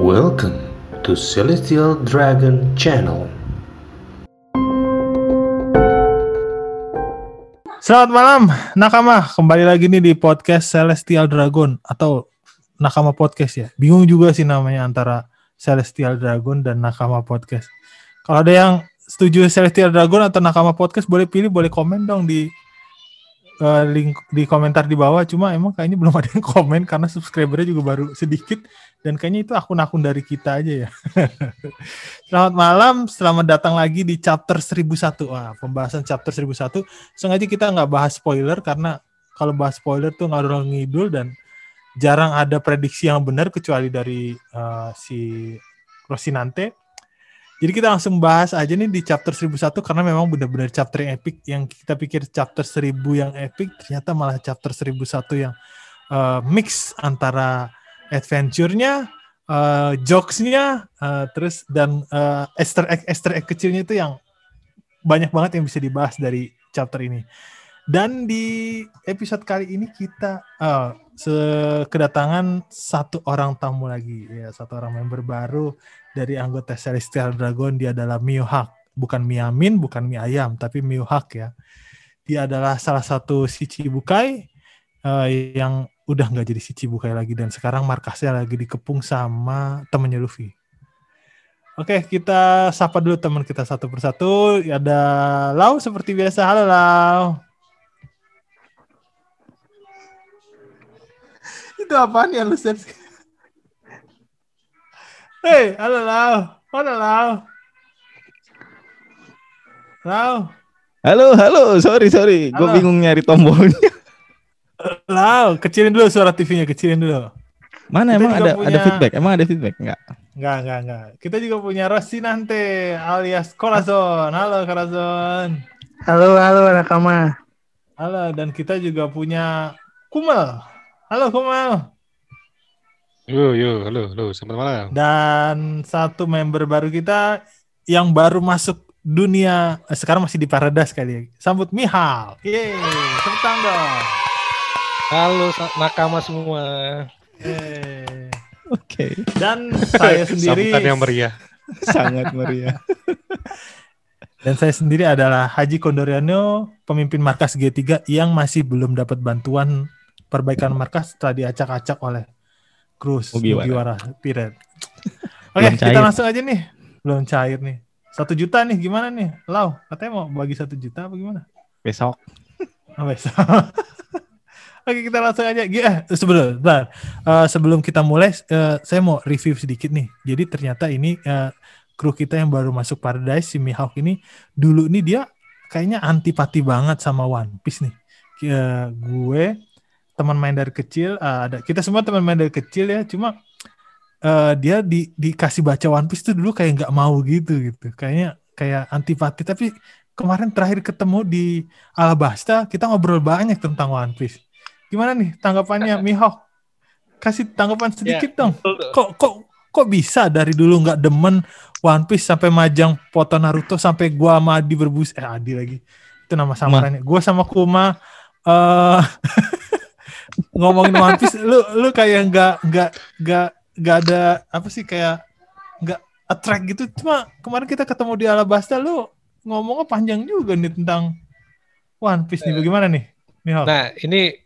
Welcome to Celestial Dragon Channel. Selamat malam, Nakama. Kembali lagi nih di podcast Celestial Dragon atau Nakama Podcast ya. Bingung juga sih namanya antara Celestial Dragon dan Nakama Podcast. Kalau ada yang setuju Celestial Dragon atau Nakama Podcast, boleh pilih, boleh komen dong di uh, link di komentar di bawah. Cuma emang kayaknya belum ada yang komen karena subscribernya juga baru sedikit dan kayaknya itu akun-akun dari kita aja ya. selamat malam, selamat datang lagi di chapter 1001. Wah, pembahasan chapter 1001. Sengaja kita nggak bahas spoiler karena kalau bahas spoiler tuh ngalur ngidul dan jarang ada prediksi yang benar kecuali dari uh, si Rosinante. Jadi kita langsung bahas aja nih di chapter 1001 karena memang benar-benar chapter yang epic yang kita pikir chapter 1000 yang epic ternyata malah chapter 1001 yang uh, mix antara adventure-nya, uh, jokes-nya, uh, terus dan uh, Easter egg Easter egg kecilnya itu yang banyak banget yang bisa dibahas dari chapter ini. Dan di episode kali ini kita uh, kedatangan satu orang tamu lagi, ya satu orang member baru dari anggota Celestial Dragon. Dia adalah Miyuhak, bukan Miamin, bukan mie ayam, tapi Miyuhak ya. Dia adalah salah satu si Cibukai uh, yang udah nggak jadi si Cibukai lagi dan sekarang markasnya lagi dikepung sama temennya Luffy. Oke, kita sapa dulu teman kita satu persatu. Ada Lau seperti biasa. Halo Lau. Itu apaan ya lu Hei, halo Lau. Halo Lau. Lau. Halo, halo. Sorry, sorry. Gue bingung nyari tombolnya. Lau, kecilin dulu suara TV-nya, kecilin dulu. Mana Kita emang ada punya... ada feedback? Emang ada feedback? Enggak. Enggak, enggak, enggak. Kita juga punya Rosinante alias Corazon. Halo Corazon. Halo, halo Nakama. Halo, dan kita juga punya Kumal. Halo Kumal. Yo, yo, halo, halo, selamat malam. Dan satu member baru kita yang baru masuk dunia, eh, sekarang masih di Paradise kali ya. Sambut Mihal. Yeay, tepuk tangan dong. Halo nakama semua. Eh. Oke. Okay. Dan saya sendiri Sambutan yang meriah. Sangat meriah. Dan saya sendiri adalah Haji Kondoriano, pemimpin markas G3 yang masih belum dapat bantuan perbaikan markas setelah diacak-acak oleh Cruz Mugiwara Piret. Oke, okay, kita langsung aja nih. Belum cair nih. Satu juta nih, gimana nih? Lau, katanya mau bagi satu juta apa gimana? Besok. Oh, besok. Oke kita langsung aja. Ya, sebelum, bentar. Uh, sebelum kita mulai, uh, saya mau review sedikit nih. Jadi ternyata ini uh, kru kita yang baru masuk Paradise si Mihawk ini dulu ini dia kayaknya antipati banget sama One Piece nih. Uh, gue teman main dari kecil, uh, ada kita semua teman main dari kecil ya. Cuma uh, dia di dikasih baca One Piece tuh dulu kayak nggak mau gitu gitu. Kayaknya kayak antipati. Tapi kemarin terakhir ketemu di Alabasta kita ngobrol banyak tentang One Piece Gimana nih tanggapannya Mihawk? Kasih tanggapan sedikit yeah. dong. Kok kok kok bisa dari dulu nggak demen One Piece sampai majang foto Naruto sampai gua sama Adi berbus eh Adi lagi. Itu nama samarannya. Gua sama Kuma uh, ngomongin One Piece lu lu kayak nggak nggak nggak nggak ada apa sih kayak nggak attract gitu cuma kemarin kita ketemu di Alabasta lu ngomongnya panjang juga nih tentang One Piece nih bagaimana nih Mihawk? Nah ini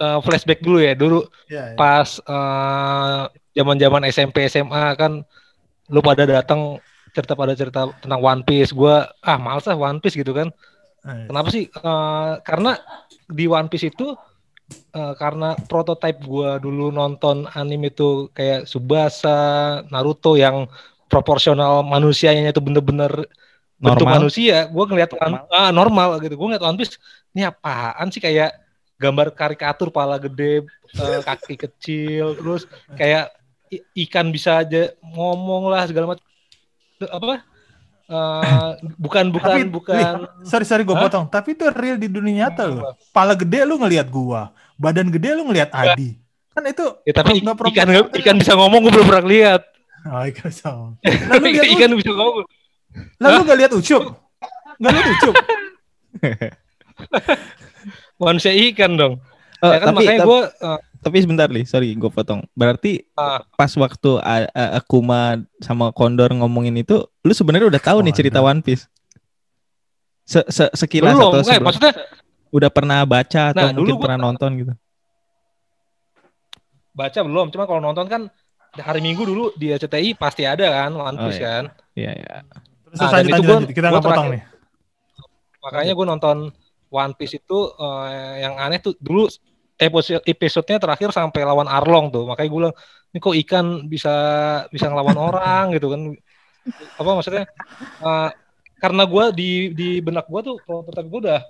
uh, flashback dulu ya dulu yeah, yeah. pas uh, zaman-zaman SMP SMA kan lu pada datang cerita pada cerita tentang One Piece gue ah males ah One Piece gitu kan iya. kenapa sih uh, karena di One Piece itu uh, karena prototipe gue dulu nonton anime itu kayak Subasa Naruto yang proporsional manusianya itu bener-bener bentuk manusia gue ngeliat normal. ah normal gitu. Gue ngeliat One Piece ini apaan sih? Kayak gambar karikatur pala gede uh, kaki kecil terus kayak ikan bisa aja ngomong lah segala macam apa uh, bukan bukan tapi, bukan. nih, sorry sorry gue potong. Tapi itu real di dunia nyata loh. Pala gede lu ngelihat gua badan gede lu ngelihat Adi. Kan itu ya, tapi gak ikan ikan bisa ngomong gue belum pernah lihat oh, ikan bisa ngomong. Lalu ikan bisa ngomong. Lalu gak lihat ucup? Nggak lihat ucup? Manusia ikan dong. Uh, ya kan tapi, makanya gue uh, tapi sebentar nih, sorry gue potong. Berarti Ah. pas waktu A- A- Akuma sama Kondor ngomongin itu, lu sebenarnya udah tahu nih cerita One Piece. Se -se Sekilas belum, atau eh, sebelum- maksudnya udah pernah baca atau Nah, dulu mungkin gua- pernah nonton gitu? baca belum, cuma kalau nonton kan hari Minggu dulu di RCTI pasti ada kan One Oh, Piece iya. kan. Iya ya. Terus Nah, lanjut, dan itu lanjut, gua- lanjut. Kita nggak potong nih. Makanya gue nonton One Piece itu eh, yang aneh tuh dulu episodenya terakhir sampai lawan Arlong tuh. Makanya gue bilang ini kok ikan bisa bisa ngelawan orang gitu kan. Apa maksudnya? eh, karena gue di di benak gue tuh prototipe gue udah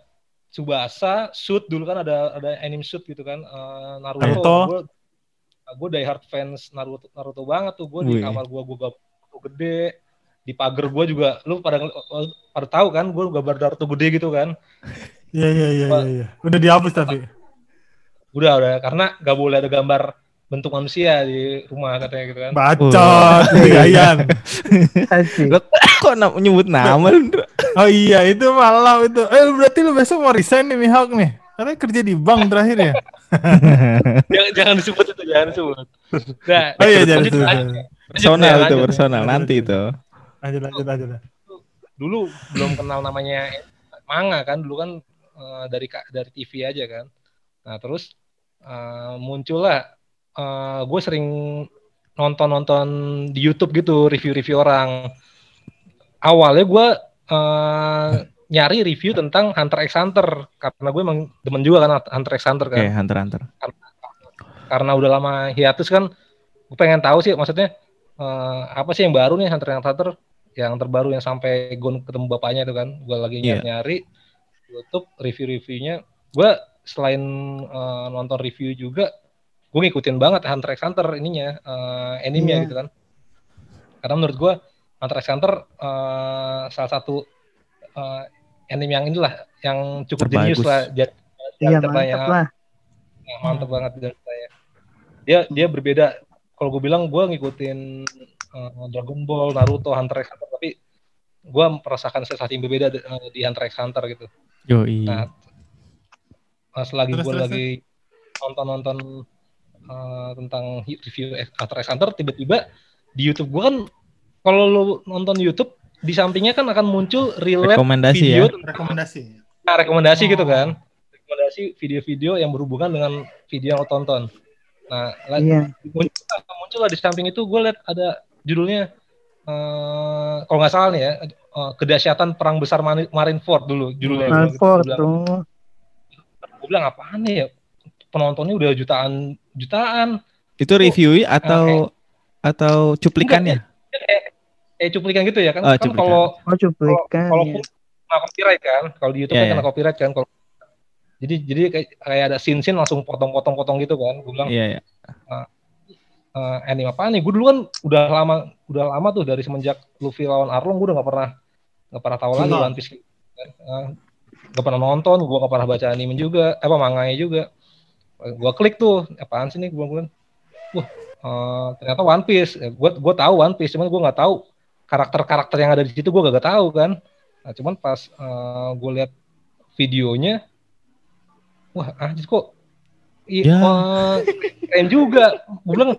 Subasa, Shoot dulu kan ada ada anime Shoot gitu kan. eh, Naruto. Naruto. Gue gue die hard fans Naruto Naruto banget tuh. Gue di kamar gue gue gede di pagar gue juga lu pada pada tahu kan gue gambar Naruto gede gitu kan Iya, iya, iya, iya, iya. Udah dihapus tapi. Udah udah karena gak boleh ada gambar bentuk manusia di rumah katanya gitu kan Bacot, Yayan. Asik. Lo kok nyebut nama lu? Oh iya, itu malam itu. Eh, berarti lu besok mau resign nih Mihawk nih. Karena kerja di bank terakhir ya. jangan, jangan disebut itu jangan disebut nah, Oh iya, jangan disebut. Personal itu personal nanti itu. Lanjut, lanjut, lanjut. dulu belum kenal namanya manga kan dulu kan eh, dari dari TV aja kan nah terus eh, muncullah gue sering nonton-nonton di YouTube gitu review-review orang awalnya gue eh, nyari review tentang Hunter x Hunter karena gue emang demen juga kan Hunter x Hunter kan Hunter Hunter. karena udah lama hiatus kan gue pengen tahu sih maksudnya eh, apa sih yang baru nih Hunter x Hunter yang terbaru yang sampai gue ketemu bapaknya itu kan gue lagi Iya. nyari-nyari YouTube review-reviewnya gue selain eh, nonton review juga gue ngikutin banget Hunter x Hunter ininya eh animenya Iya. gitu kan karena menurut gue Hunter x Hunter eh, salah satu eh, anime yang inilah yang cukup Terbagus. jenius lah jadi Iya mantap lah. Nah, mantep banget dan saya. Dia dia berbeda. Kalau gue bilang gue ngikutin uh, Dragon Ball, Naruto, Hunter x Hunter, tapi gue merasakan sensasi yang berbeda di, uh, di Hunter x Hunter gitu. Yoi. Nah, pas lagi gue lagi nonton-nonton uh, tentang review Hunter x Hunter, tiba-tiba di YouTube gue kan kalau lo nonton YouTube di sampingnya kan akan muncul relate Rekomendasi video ya. Rekomendasi. Nah, rekomendasi Oh. gitu kan. Rekomendasi video-video yang berhubungan dengan video yang lo tonton. Nah, Iya. muncul, muncul lah di samping itu gue liat ada judulnya eh kalau nggak salah nih ya, eh, kedahsyatan perang besar Marineford dulu judulnya. Bilang, tuh. Gua bilang apaan nih ya? Penontonnya udah jutaan jutaan. Itu review atau atau cuplikannya? Eh cuplikan gitu ya kan? Oh, kan kalau Oh cuplikan. kalau ya. kena copyright kan kalau di YouTube Iya, kan kena iya. copyright kan kalau jadi jadi kayak, kayak ada scene scene langsung potong-potong-potong gitu kan gue bilang Iya, iya. eh, anime apa nih gue dulu kan udah lama udah lama tuh dari semenjak Luffy lawan Arlong gue udah nggak pernah nggak pernah tahu lagi. One Piece kan. Eh, nggak pernah nonton gue nggak pernah baca anime juga eh, apa manganya juga. Gue klik tuh apaan sih nih gue bilang wah eh, ternyata One Piece. Gue gue tahu One Piece cuman gue nggak tahu karakter-karakter yang ada di situ gue gak, gak tahu kan. Nah cuman pas gue lihat videonya wah anjir kok i- Ya. eh, keren juga. Gue bilang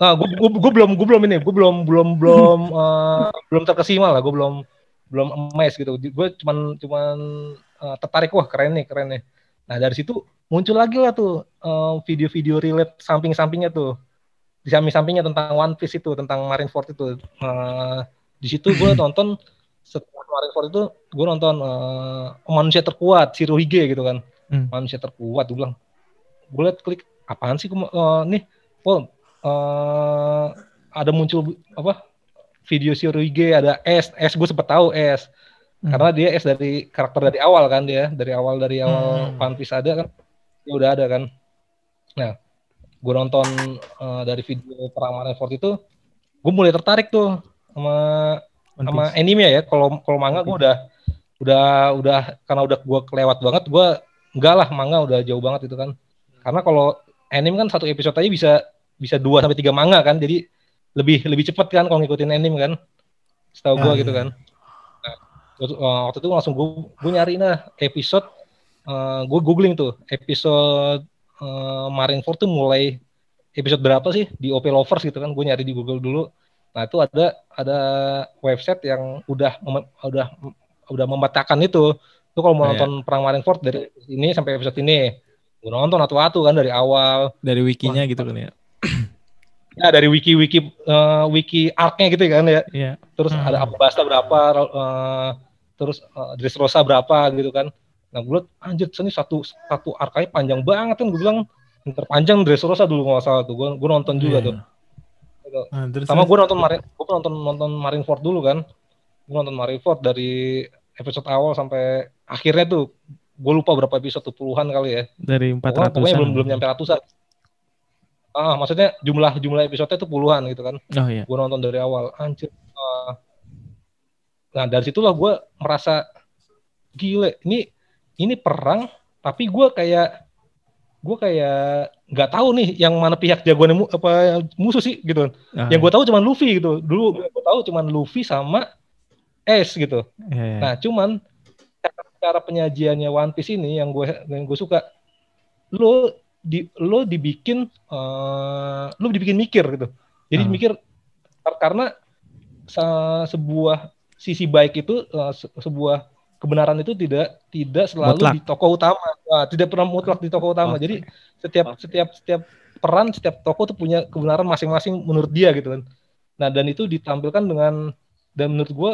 ah gue gue belum gue belum ini gue belum belum belum eh, belum terkesima lah gue belum belum emes gitu. Gue cuman cuman eh, tertarik. Wah keren nih keren nih. Nah dari situ muncul lagi lah tuh eh, video-video relate samping-sampingnya tuh. Di samping-sampingnya tentang One Piece itu tentang Marineford itu. Eh, di situ gue nonton setelah Marineford itu gue nonton eh, manusia terkuat Shirohige gitu kan. Hmm. manusia terkuat gue bilang. Gue liat klik apaan sih eh, nih? Oh eh, ada muncul apa video Shirohige ada S S gue sempet tahu S Hmm. karena dia S dari karakter dari awal kan dia dari awal dari awal Hmm. One Piece ada kan dia udah ada kan nah gue nonton eh, dari video perang Marineford itu gue mulai tertarik tuh sama sama anime ya kalau kalau manga gue udah udah udah karena udah gue kelewat banget gue enggak lah manga udah jauh banget itu kan karena kalau anime kan satu episode aja bisa bisa dua sampai tiga manga kan jadi lebih lebih cepet kan kalau ngikutin anime kan setahu gue Ah, gitu iya. kan nah, waktu, eh, waktu itu langsung gue gue nyari nah episode gue googling tuh episode uh, Marineford tuh mulai episode berapa sih di OP Lovers gitu kan gue nyari di Google dulu nah itu ada ada website yang udah udah udah membatalkan itu tuh kalau mau iya. nonton perang Marineford dari ini sampai episode ini gue nonton atu-atu kan dari awal Dari wikinya gitu kan ya. ya dari wiki wiki eh, wiki arc-nya gitu kan ya Iya. terus Hmm. ada Abasta berapa eh, terus uh, Dressrosa berapa gitu kan. Nah gue liat anjir ini satu satu arkai panjang banget kan gue bilang. Terpanjang Dressrosa dulu kalau nggak salah tuh gue gue nonton juga Iya. tuh. Gitu. Nah, sama gue nonton Marin gue nonton nonton Marineford dulu kan. Gue nonton Marineford dari episode awal sampai akhirnya tuh. Gue lupa berapa episode tuh puluhan kali ya. Dari pokoknya, 400 pokoknya belum belum nyampe ratusan. Ah maksudnya jumlah jumlah episode tuh puluhan gitu kan. Oh iya. gue nonton dari awal anjir. Nah dari situlah gue merasa gile ini ini perang tapi gue kayak gue kayak nggak tahu nih yang mana pihak jagoan mu, apa musuh sih gitu Oh, yang gue tahu cuman Luffy gitu dulu gue tahu cuman Luffy sama Ace gitu iya, iya. Nah, cuman cara, cara penyajiannya One Piece ini yang gue yang gue suka, lo di lo dibikin eh lo dibikin mikir gitu. Jadi Hmm. mikir kar- karena se- sebuah sisi baik itu se- sebuah kebenaran itu tidak tidak selalu Mutlak. di tokoh utama, Nah, tidak pernah mutlak di tokoh utama. Oke. Jadi setiap setiap setiap peran setiap tokoh tuh punya kebenaran masing-masing menurut dia gitu kan. Nah dan itu ditampilkan dengan dan menurut gue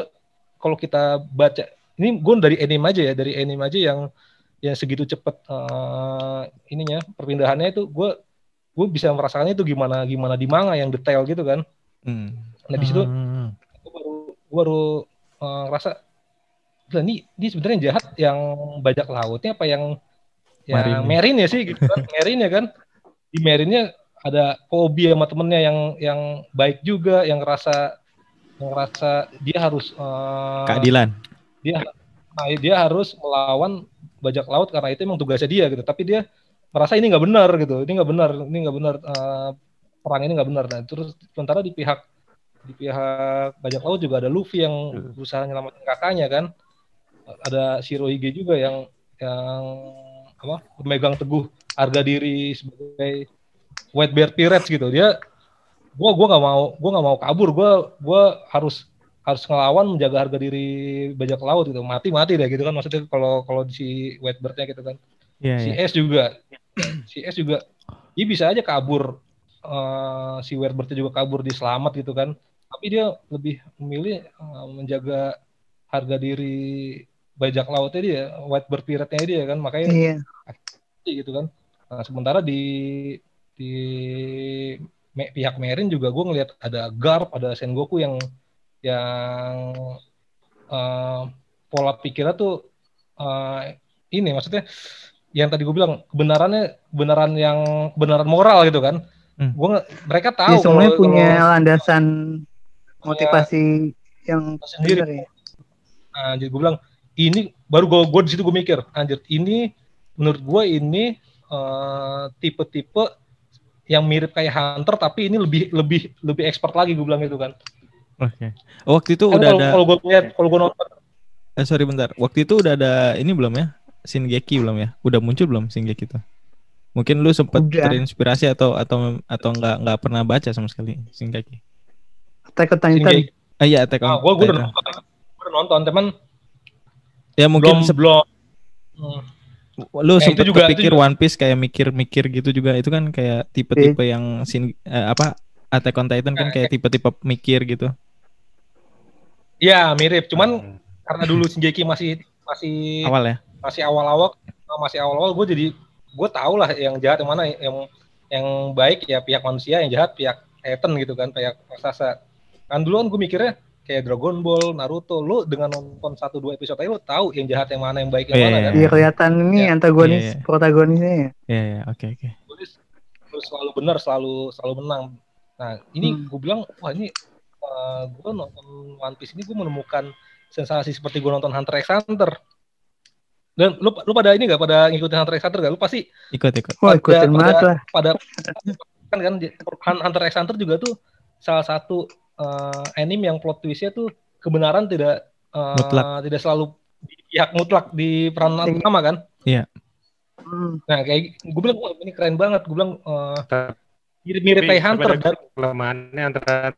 kalau kita baca ini gue dari anime aja ya dari anime aja yang yang segitu cepet eh, ininya perpindahannya itu gue gue bisa merasakannya itu gimana gimana di manga yang detail gitu kan. Hmm. Nah di situ Hmm. gue baru gue baru eh, ngerasa "Gila, ini ini sebenarnya jahat yang bajak lautnya apa yang yang. Merin ya? sih gitu kan. Merin ya kan. Di Merinnya ada Kobe sama temennya yang yang baik juga yang ngerasa yang ngerasa dia harus eh, Keadilan. dia nah, dia harus melawan bajak laut karena itu emang tugasnya dia gitu. Tapi dia merasa ini nggak benar gitu. Ini nggak benar ini nggak benar eh, perang ini nggak benar. Nah terus sementara di pihak di pihak bajak laut juga ada Luffy yang berusaha nyelamatin kakaknya kan? Ada Shirohige juga yang yang apa memegang teguh harga diri sebagai white bear pirates gitu. Dia gua gua nggak mau gua nggak mau kabur. Gua gua harus harus ngelawan menjaga harga diri bajak laut gitu. Mati mati deh gitu kan. Maksudnya kalau kalau si white bear-nya gitu kan. Iya, si iya. S juga si S juga dia bisa aja kabur eh, si white bear juga kabur di selamat gitu kan tapi dia lebih memilih eh, menjaga harga diri bajak lautnya dia white bear pirate-nya dia kan makanya Iya. gitu kan. Nah, sementara di di me- pihak Merin juga gue ngelihat ada Garp, ada Sengoku yang yang eh, pola pikirnya tuh eh, ini maksudnya yang tadi gue bilang kebenarannya kebenaran yang kebenaran moral gitu kan. Hmm. Gua mereka tahu semuanya kalau- punya kalau- landasan motivasi yang Sendiri. benar ya. anjir gue bilang ini baru gue gue di situ gue mikir anjir ini menurut gue ini eh, tipe-tipe yang mirip kayak Hunter tapi ini lebih lebih lebih expert lagi gue bilang itu kan. Oke. Oh, waktu itu Kan udah kalau ada kalau gue lihat kalau gue nonton eh, sorry bentar. Waktu itu udah ada ini belum ya? Shingeki belum ya? Udah muncul belum Shingeki itu? Mungkin lu sempat terinspirasi atau atau atau nggak nggak pernah baca sama sekali Shingeki. Attack on Titan. Ah iya, Attack ah, on gue gue udah Titan. nonton, udah nonton teman Ya mungkin belum se- belum. Hmm. lu Eh, sempet juga- kepikir juga. One Piece kayak mikir-mikir gitu juga itu kan kayak tipe-tipe yang sin eh, apa Attack on Titan kan kayak tipe-tipe mikir gitu. Ya mirip, cuman karena dulu Shingeki masih masih Awal ya. masih awal-awal masih awal-awal gue jadi gue tau lah yang jahat yang mana yang yang baik ya pihak manusia yang jahat pihak Titan gitu kan pihak raksasa kan dulu kan gue mikirnya kayak Dragon Ball Naruto lu dengan nonton satu dua episode aja lu tahu yang jahat yang mana yang baik yang Iya, mana iya, kan Iya kelihatan ini Ya. antagonis Iya, iya. protagonisnya ya. Iya ya, oke oke. Terus terus selalu benar selalu selalu menang nah ini Hmm. gue bilang wah ini gue nonton One Piece ini gue menemukan sensasi seperti gue nonton Hunter x Hunter dan lu lu pada ini gak pada ngikutin Hunter x Hunter gak lu pasti Ikut ikut. Wah ikutin pada- banget lah. pada kan kan Hunter x Hunter juga tuh salah satu eh, anime yang plot twistnya tuh kebenaran tidak eh, Mutlak. tidak selalu di pihak mutlak di peran Iya. utama kan Iya. Hmm. Nah kayak gue bilang wah ini keren banget. Gue bilang eh, mirip-mirip kayak Hunter. kelemahannya antara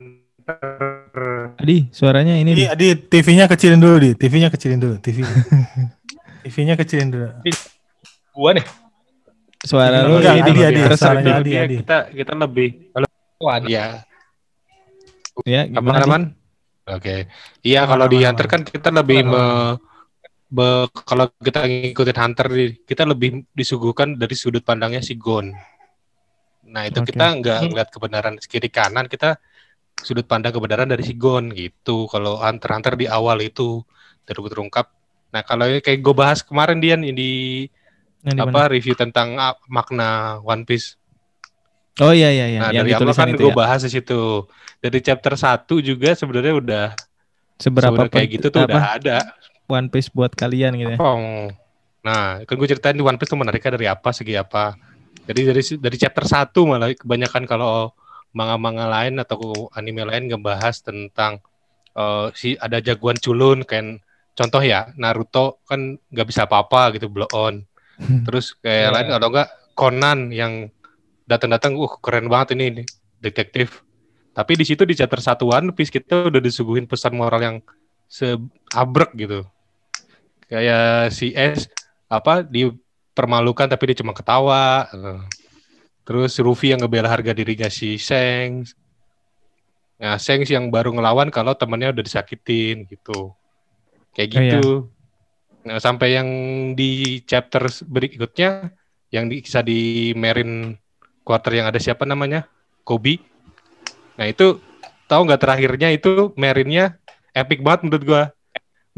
Adi, suaranya ini Di, di. di TV-nya kecilin dulu di, TV-nya kecilin dulu, TV. TV-nya kecilin dulu. Gua nih. Suara lu Enggak, ini Adi, di. Adi, Adi. Adi, dia Adi. kita kita lebih Wah, ada. Ya, apa namanya? Oke. Iya, kalau di Hunter kan kita lebih me, be- kalau kita ngikutin Hunter kita lebih disuguhkan dari sudut pandangnya si Gon. Nah, itu Oke. kita nggak ngeliat kebenaran kiri kanan, kita sudut pandang kebenaran dari si Gon gitu. Kalau Hunter Hunter di awal itu terus terungkap. Nah, kalau kayak gue bahas kemarin Dian di mana? apa review tentang makna One Piece. Oh iya iya iya, Nah, yang dari awal kan gue ya. bahas di situ. Dari chapter 1 juga sebenarnya udah Seberapa kayak gitu tuh apa, udah ada. One Piece buat kalian gitu ya. Nah, kan gue ceritain di One Piece tuh menariknya dari apa, segi apa. Jadi dari dari chapter 1 malah kebanyakan kalau manga-manga lain atau anime lain ngebahas tentang eh, si ada jagoan culun kayak contoh ya Naruto kan nggak bisa apa-apa gitu blow on. Terus kayak Ya. lain atau enggak Conan yang datang-datang uh keren banget ini, ini detektif. Tapi di situ di chapter 1 One Piece kita udah disuguhin pesan moral yang seabrek gitu. Kayak si S apa dipermalukan tapi dia cuma ketawa Eh, terus Ruffy yang ngebela harga dirinya si Shanks. Nah Shanks yang baru ngelawan kalau temannya udah disakitin gitu. Kayak Oh, iya. gitu. Nah sampai yang di chapter berikutnya yang di, kisah di Marine Quarter yang ada siapa namanya? Kobe nah itu tahu nggak terakhirnya itu Marine-nya epic banget menurut gua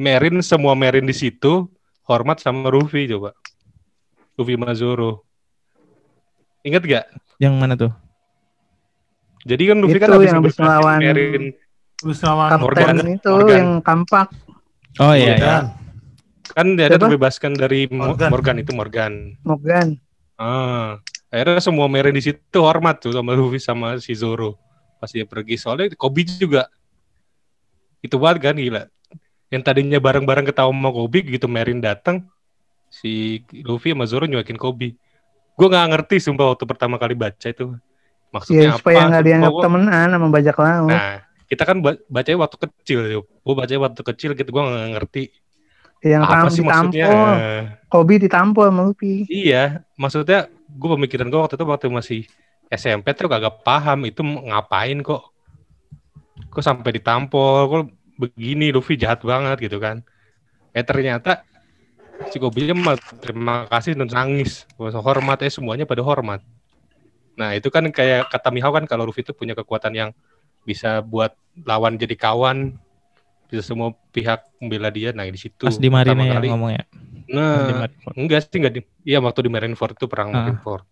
Merin semua Merin di situ hormat sama Ruffy coba. Ruffy sama Zoro. Ingat gak? Yang mana tuh? Jadi kan Ruffy kan habis yang habis melawan Merin. Terus lawan Kapten Morgan. itu Morgan. yang kampak. Oh iya iya. Kan dia ada Siapa? dibebaskan dari Mo- Morgan. Morgan. itu Morgan. Morgan. Ah, akhirnya semua Merin di situ hormat tuh sama Ruffy sama si Zoro pas dia pergi. Soalnya Kobe juga itu banget kan gila. Yang tadinya bareng-bareng ketawa sama Kobe gitu Merin datang si Luffy sama Zoro nyuakin Kobe. Gue nggak ngerti sumpah waktu pertama kali baca itu. Maksudnya Ya supaya apa? nggak dianggap Gua- temenan sama bajak laut. Nah, kita kan ba- bacanya waktu kecil, yuk. Gue bacanya waktu kecil gitu, gue nggak ngerti yang apa sih maksudnya. ditampol. Kobe ditampol sama Luffy. Iya, maksudnya gue pemikiran gue waktu itu waktu masih SMP tuh kagak paham itu ngapain kok. Kok sampai ditampol, kok begini Luffy jahat banget gitu kan. Eh ternyata si Kobe mah terima kasih dan nangis. Hormat eh semuanya pada hormat. Nah itu kan kayak kata Mihao kan kalau Luffy itu punya kekuatan yang bisa buat lawan jadi kawan, bisa semua pihak membela dia. Nah di situ Pas di Marine kali- ya. Nah, Di Marineford. Enggak sih enggak di Iya waktu di Marineford itu perang Ah. Marineford.